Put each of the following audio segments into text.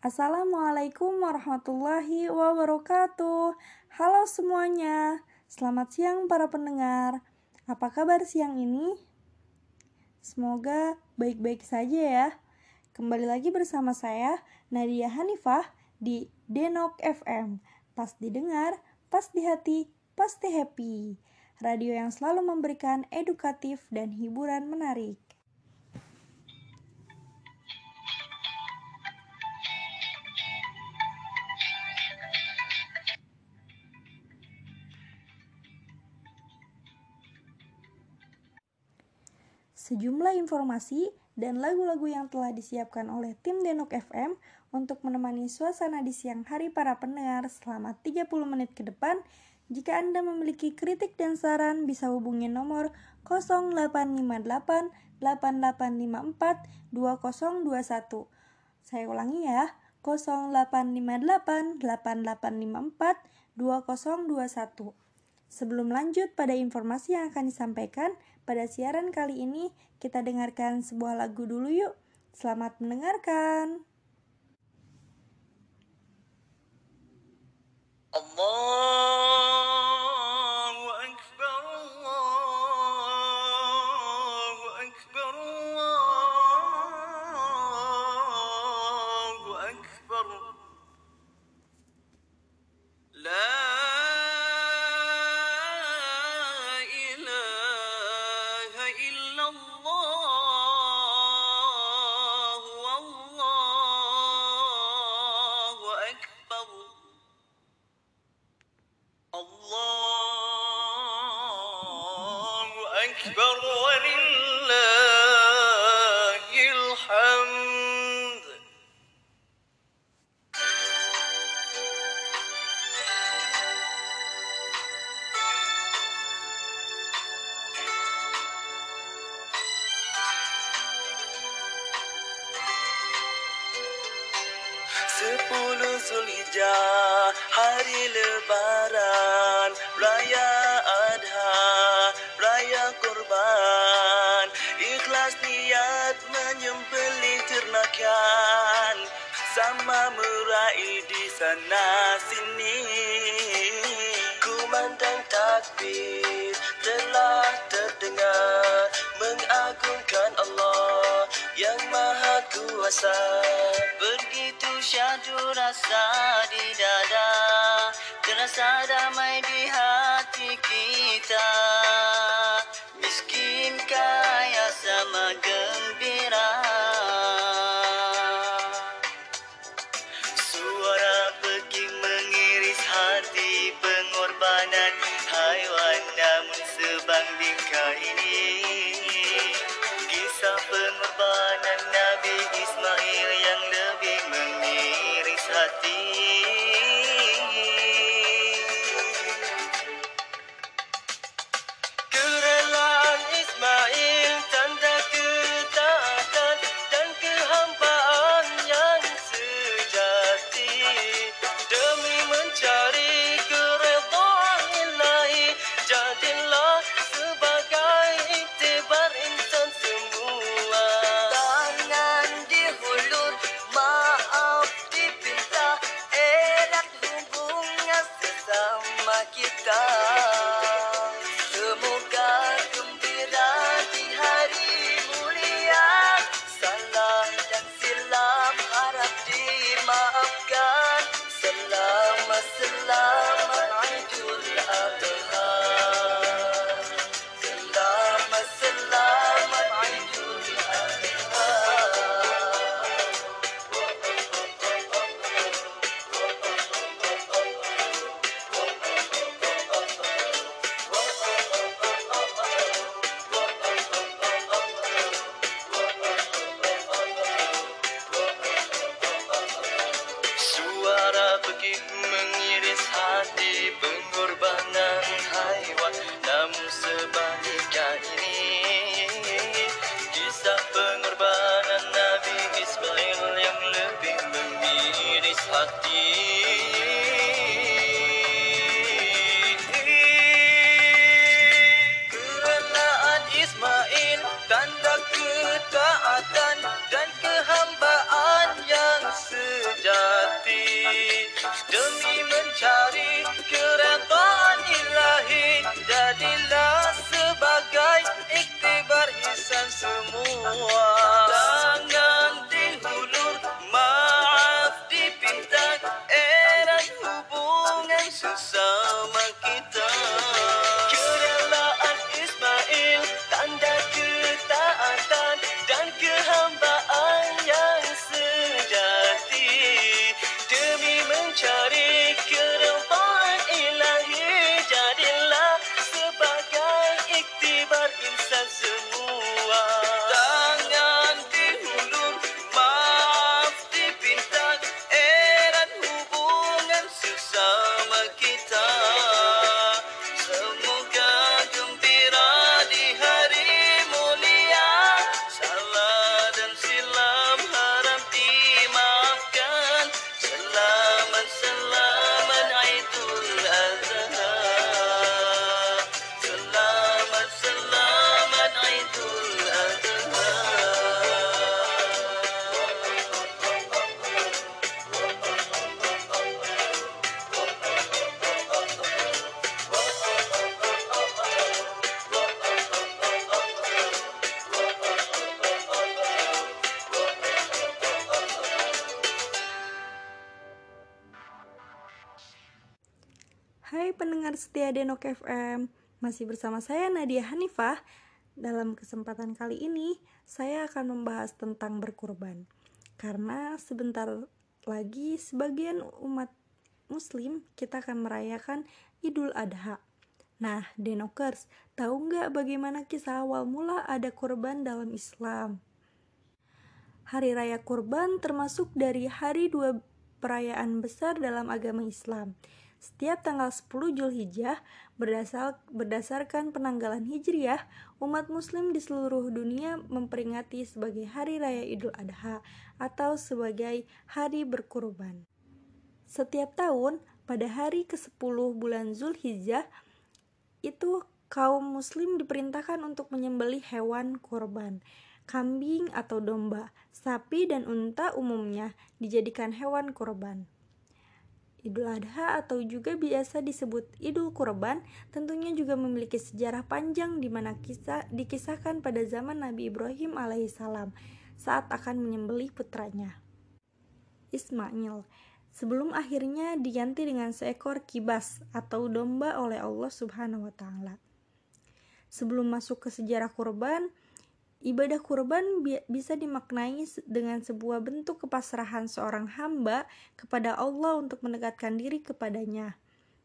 Assalamualaikum warahmatullahi wabarakatuh. Halo semuanya, selamat siang para pendengar. Apa kabar siang ini? Semoga baik-baik saja ya. Kembali lagi bersama saya, Nadia Hanifah, di Denok FM. Pas didengar, pas di hati, pasti happy. Radio yang selalu memberikan edukatif dan hiburan menarik. Sejumlah informasi dan lagu-lagu yang telah disiapkan oleh tim Denok FM untuk menemani suasana di siang hari para pendengar selama 30 menit ke depan. Jika Anda memiliki kritik dan saran bisa hubungi nomor 0858 8854 2021. Saya ulangi ya, 0858 8854 2021. Sebelum lanjut pada informasi yang akan disampaikan, pada siaran kali ini, kita dengarkan sebuah lagu dulu yuk. Selamat mendengarkan. Allahu takbir telah terdengar Mengagungkan Allah yang maha kuasa. Begitu syahdu rasa di dada Terasa damai di hati Melody. Hai pendengar setia Denok FM, masih bersama saya Nadia Hanifah. Dalam kesempatan kali ini, saya akan membahas tentang berkurban. Karena sebentar lagi sebagian umat muslim kita akan merayakan Idul Adha. Nah, Denokers, tahu nggak bagaimana kisah awal mula ada kurban dalam Islam? Hari Raya Kurban termasuk dari hari dua perayaan besar dalam agama Islam. Setiap tanggal 10 Zulhijjah, berdasar, berdasarkan penanggalan Hijriyah, umat muslim di seluruh dunia memperingati sebagai Hari Raya Idul Adha atau sebagai Hari Berkurban. Setiap tahun, pada hari ke-10 bulan Zulhijjah, itu kaum muslim diperintahkan untuk menyembelih hewan kurban. Kambing atau domba, sapi dan unta umumnya dijadikan hewan kurban. Idul Adha atau juga biasa disebut Idul Kurban tentunya juga memiliki sejarah panjang di mana kisah dikisahkan pada zaman Nabi Ibrahim alaihissalam saat akan menyembelih putranya Ismail sebelum akhirnya diganti dengan seekor kibas atau domba oleh Allah Subhanahu wa taala. Sebelum masuk ke sejarah kurban, ibadah kurban bi- bisa dimaknai dengan sebuah bentuk kepasrahan seorang hamba kepada Allah untuk mendekatkan diri kepadanya.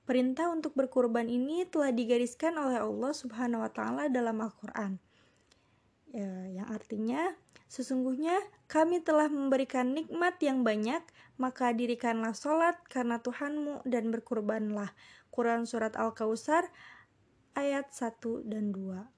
Perintah untuk berkurban ini telah digariskan oleh Allah Subhanahu wa taala dalam Al-Qur'an. Ya, yang artinya sesungguhnya kami telah memberikan nikmat yang banyak, maka dirikanlah solat karena Tuhanmu dan berkurbanlah. Quran Surat Al-Kausar ayat 1 dan 2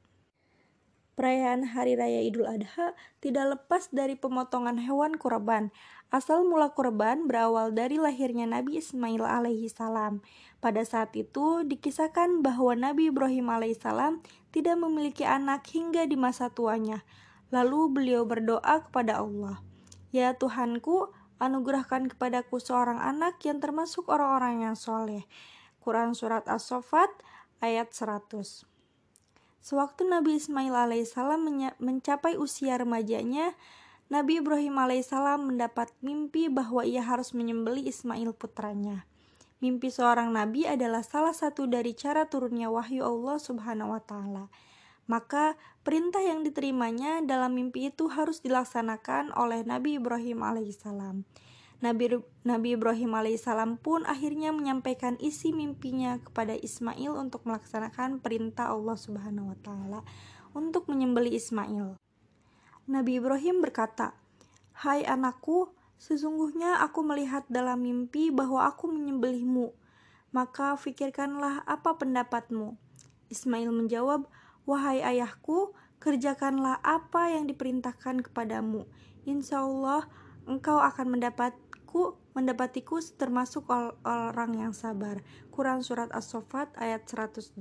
Perayaan Hari Raya Idul Adha tidak lepas dari pemotongan hewan kurban. Asal mula kurban berawal dari lahirnya Nabi Ismail alaihi salam. Pada saat itu dikisahkan bahwa Nabi Ibrahim alaihissalam tidak memiliki anak hingga di masa tuanya. Lalu beliau berdoa kepada Allah, "Ya Tuhanku, anugerahkan kepadaku seorang anak yang termasuk orang-orang yang soleh." Quran Surat As-Sofat ayat 100 Sewaktu Nabi Ismail alaihissalam mencapai usia remajanya, Nabi Ibrahim alaihissalam mendapat mimpi bahwa ia harus menyembeli Ismail putranya. Mimpi seorang nabi adalah salah satu dari cara turunnya wahyu Allah Subhanahu wa taala. Maka perintah yang diterimanya dalam mimpi itu harus dilaksanakan oleh Nabi Ibrahim alaihissalam. Nabi, Nabi Ibrahim alaihissalam pun akhirnya menyampaikan isi mimpinya kepada Ismail untuk melaksanakan perintah Allah Subhanahu wa taala untuk menyembeli Ismail. Nabi Ibrahim berkata, "Hai anakku, sesungguhnya aku melihat dalam mimpi bahwa aku menyembelihmu. Maka fikirkanlah apa pendapatmu." Ismail menjawab, "Wahai ayahku, kerjakanlah apa yang diperintahkan kepadamu. Insya Allah engkau akan mendapatku mendapatiku termasuk orang yang sabar. Quran surat As-Saffat ayat 102.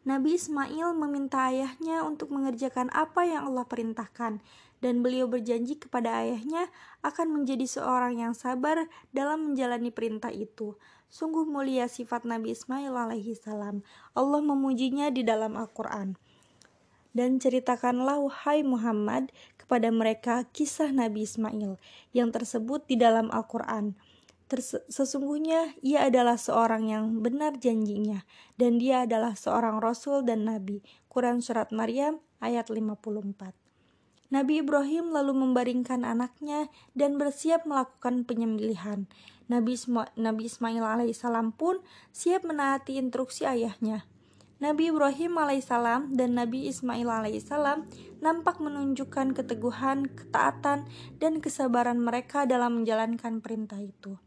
Nabi Ismail meminta ayahnya untuk mengerjakan apa yang Allah perintahkan, dan beliau berjanji kepada ayahnya akan menjadi seorang yang sabar dalam menjalani perintah itu. Sungguh mulia sifat Nabi Ismail alaihi salam. Allah memujinya di dalam Al-Quran. Dan ceritakanlah wahai Muhammad kepada mereka kisah Nabi Ismail yang tersebut di dalam Al-Quran Sesungguhnya ia adalah seorang yang benar janjinya dan dia adalah seorang rasul dan nabi. Quran surat Maryam ayat 54. Nabi Ibrahim lalu membaringkan anaknya dan bersiap melakukan penyembelihan. Nabi, Nabi Ismail alaihissalam pun siap menaati instruksi ayahnya. Nabi Ibrahim alaihissalam dan Nabi Ismail alaihissalam nampak menunjukkan keteguhan, ketaatan, dan kesabaran mereka dalam menjalankan perintah itu.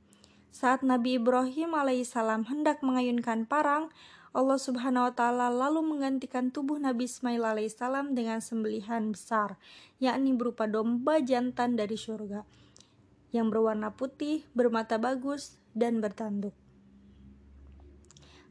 Saat Nabi Ibrahim alaihissalam hendak mengayunkan parang, Allah Subhanahu wa taala lalu menggantikan tubuh Nabi Ismail alaihissalam dengan sembelihan besar, yakni berupa domba jantan dari surga yang berwarna putih, bermata bagus, dan bertanduk.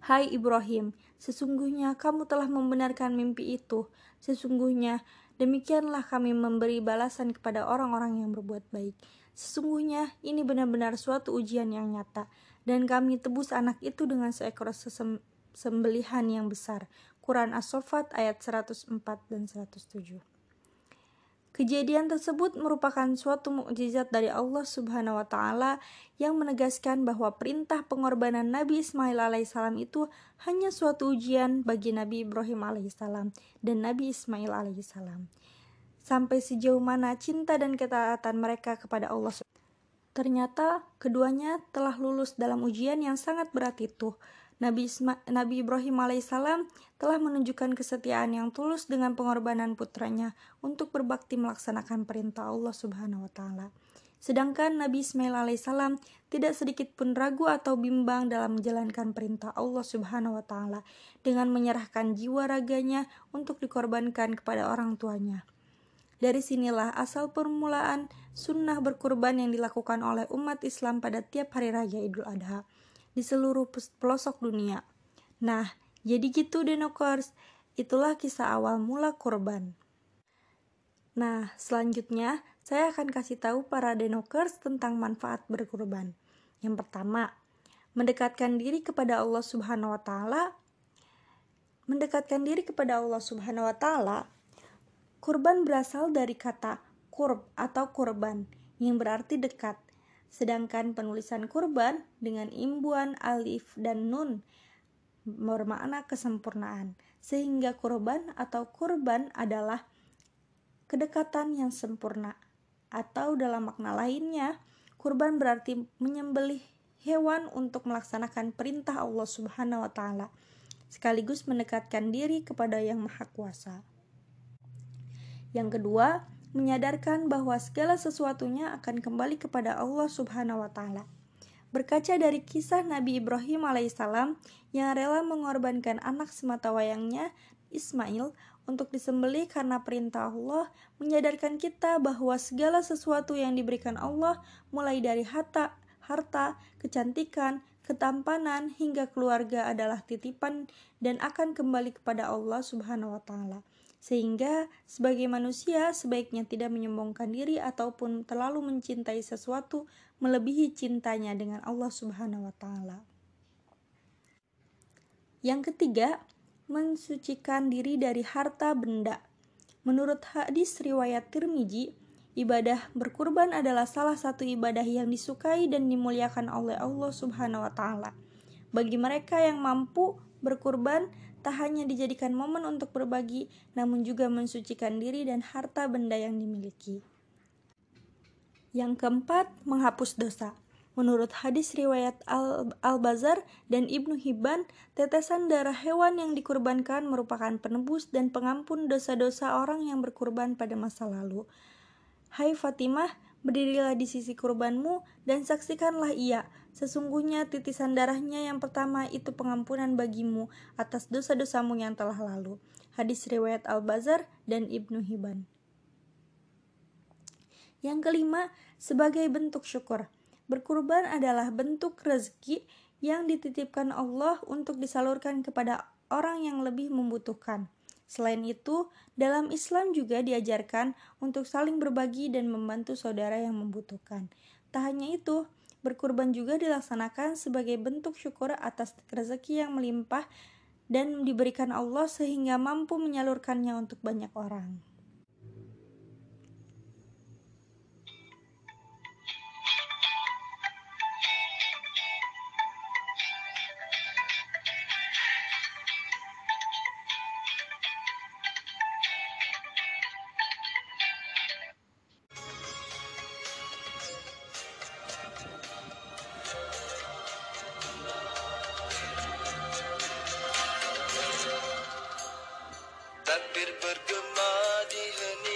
Hai Ibrahim, sesungguhnya kamu telah membenarkan mimpi itu. Sesungguhnya demikianlah kami memberi balasan kepada orang-orang yang berbuat baik. Sesungguhnya ini benar-benar suatu ujian yang nyata, dan kami tebus anak itu dengan seekor sembelihan yang besar. Quran As-Sofat ayat 104 dan 107. Kejadian tersebut merupakan suatu mukjizat dari Allah Subhanahu wa taala yang menegaskan bahwa perintah pengorbanan Nabi Ismail alaihissalam itu hanya suatu ujian bagi Nabi Ibrahim alaihissalam dan Nabi Ismail alaihissalam sampai sejauh mana cinta dan ketaatan mereka kepada Allah. Ternyata keduanya telah lulus dalam ujian yang sangat berat itu. Nabi, Isma, Nabi Ibrahim alaihissalam telah menunjukkan kesetiaan yang tulus dengan pengorbanan putranya untuk berbakti melaksanakan perintah Allah Subhanahu wa taala. Sedangkan Nabi Ismail alaihissalam tidak sedikit pun ragu atau bimbang dalam menjalankan perintah Allah Subhanahu wa taala dengan menyerahkan jiwa raganya untuk dikorbankan kepada orang tuanya. Dari sinilah asal permulaan sunnah berkurban yang dilakukan oleh umat Islam pada tiap hari raya Idul Adha di seluruh pelosok dunia. Nah, jadi gitu Denokers, itulah kisah awal mula kurban. Nah, selanjutnya saya akan kasih tahu para Denokers tentang manfaat berkurban. Yang pertama, mendekatkan diri kepada Allah Subhanahu wa taala. Mendekatkan diri kepada Allah Subhanahu wa taala Kurban berasal dari kata kurb atau kurban yang berarti dekat. Sedangkan penulisan kurban dengan imbuan alif dan nun bermakna kesempurnaan. Sehingga kurban atau kurban adalah kedekatan yang sempurna. Atau dalam makna lainnya, kurban berarti menyembelih hewan untuk melaksanakan perintah Allah Subhanahu wa taala sekaligus mendekatkan diri kepada Yang Maha Kuasa. Yang kedua, menyadarkan bahwa segala sesuatunya akan kembali kepada Allah Subhanahu wa taala. Berkaca dari kisah Nabi Ibrahim alaihissalam yang rela mengorbankan anak semata wayangnya Ismail untuk disembelih karena perintah Allah, menyadarkan kita bahwa segala sesuatu yang diberikan Allah mulai dari harta, harta, kecantikan, ketampanan hingga keluarga adalah titipan dan akan kembali kepada Allah Subhanahu wa taala. Sehingga sebagai manusia sebaiknya tidak menyombongkan diri ataupun terlalu mencintai sesuatu melebihi cintanya dengan Allah Subhanahu wa taala. Yang ketiga, mensucikan diri dari harta benda. Menurut hadis riwayat Tirmizi, ibadah berkurban adalah salah satu ibadah yang disukai dan dimuliakan oleh Allah Subhanahu wa taala. Bagi mereka yang mampu berkurban, tak hanya dijadikan momen untuk berbagi, namun juga mensucikan diri dan harta benda yang dimiliki. Yang keempat, menghapus dosa. Menurut hadis riwayat Al-Bazar dan Ibnu Hibban, tetesan darah hewan yang dikurbankan merupakan penebus dan pengampun dosa-dosa orang yang berkurban pada masa lalu. Hai Fatimah, Berdirilah di sisi kurbanmu dan saksikanlah ia. Sesungguhnya titisan darahnya yang pertama itu pengampunan bagimu atas dosa-dosamu yang telah lalu. Hadis riwayat Al-Bazar dan Ibnu Hibban. Yang kelima, sebagai bentuk syukur. Berkurban adalah bentuk rezeki yang dititipkan Allah untuk disalurkan kepada orang yang lebih membutuhkan. Selain itu, dalam Islam juga diajarkan untuk saling berbagi dan membantu saudara yang membutuhkan. Tak hanya itu, berkurban juga dilaksanakan sebagai bentuk syukur atas rezeki yang melimpah dan diberikan Allah sehingga mampu menyalurkannya untuk banyak orang. takbir bergema di hening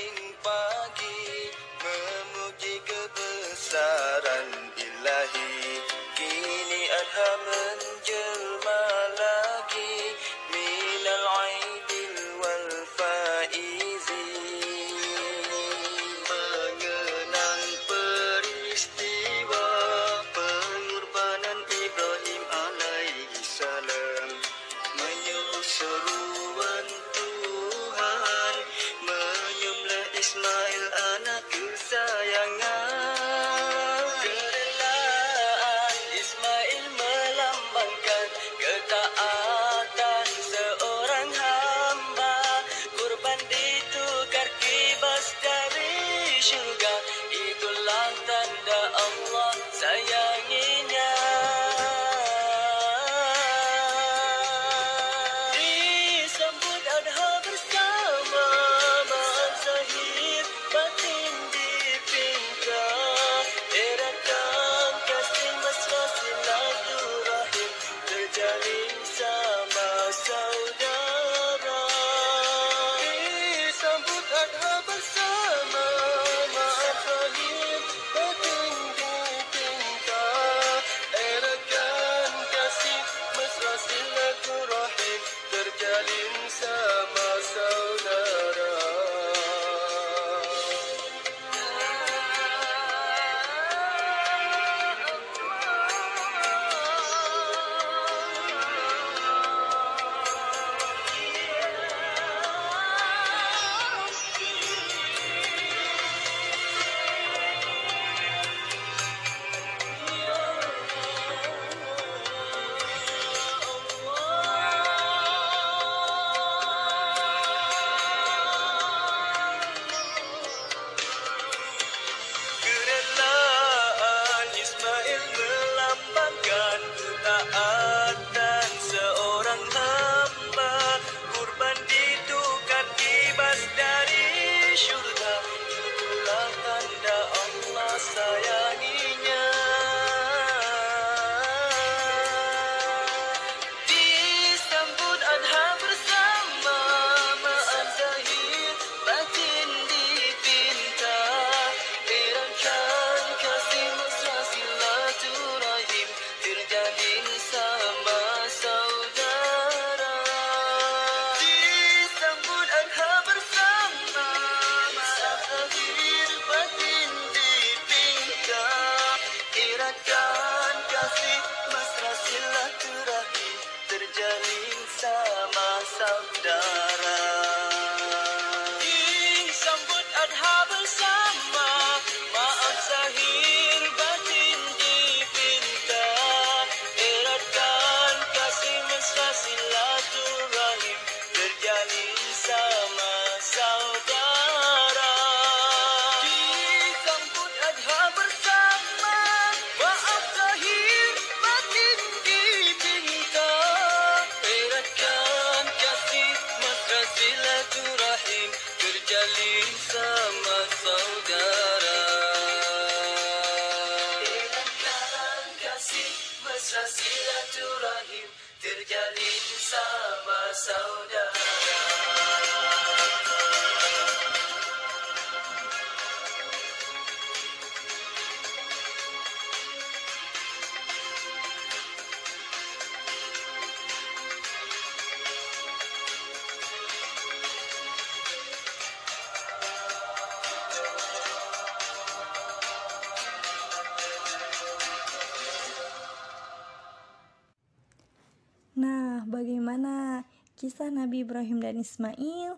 kisah Nabi Ibrahim dan Ismail,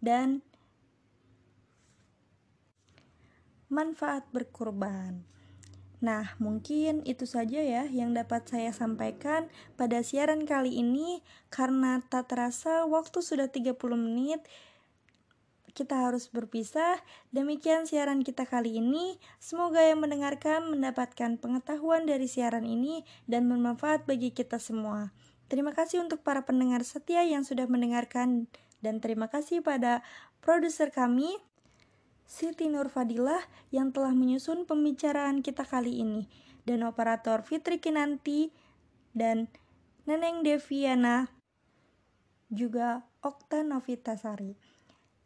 dan manfaat berkurban. Nah, mungkin itu saja ya yang dapat saya sampaikan pada siaran kali ini karena tak terasa waktu sudah 30 menit kita harus berpisah. Demikian siaran kita kali ini. Semoga yang mendengarkan mendapatkan pengetahuan dari siaran ini dan bermanfaat bagi kita semua. Terima kasih untuk para pendengar setia yang sudah mendengarkan dan terima kasih pada produser kami Siti Nur Fadilah yang telah menyusun pembicaraan kita kali ini dan operator Fitri Kinanti dan Neneng Deviana juga Okta Novitasari.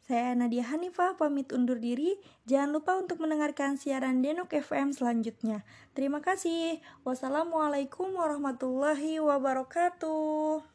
Saya Nadia Hanifah pamit undur diri. Jangan lupa untuk mendengarkan siaran Denok FM selanjutnya. Terima kasih. Wassalamualaikum warahmatullahi wabarakatuh.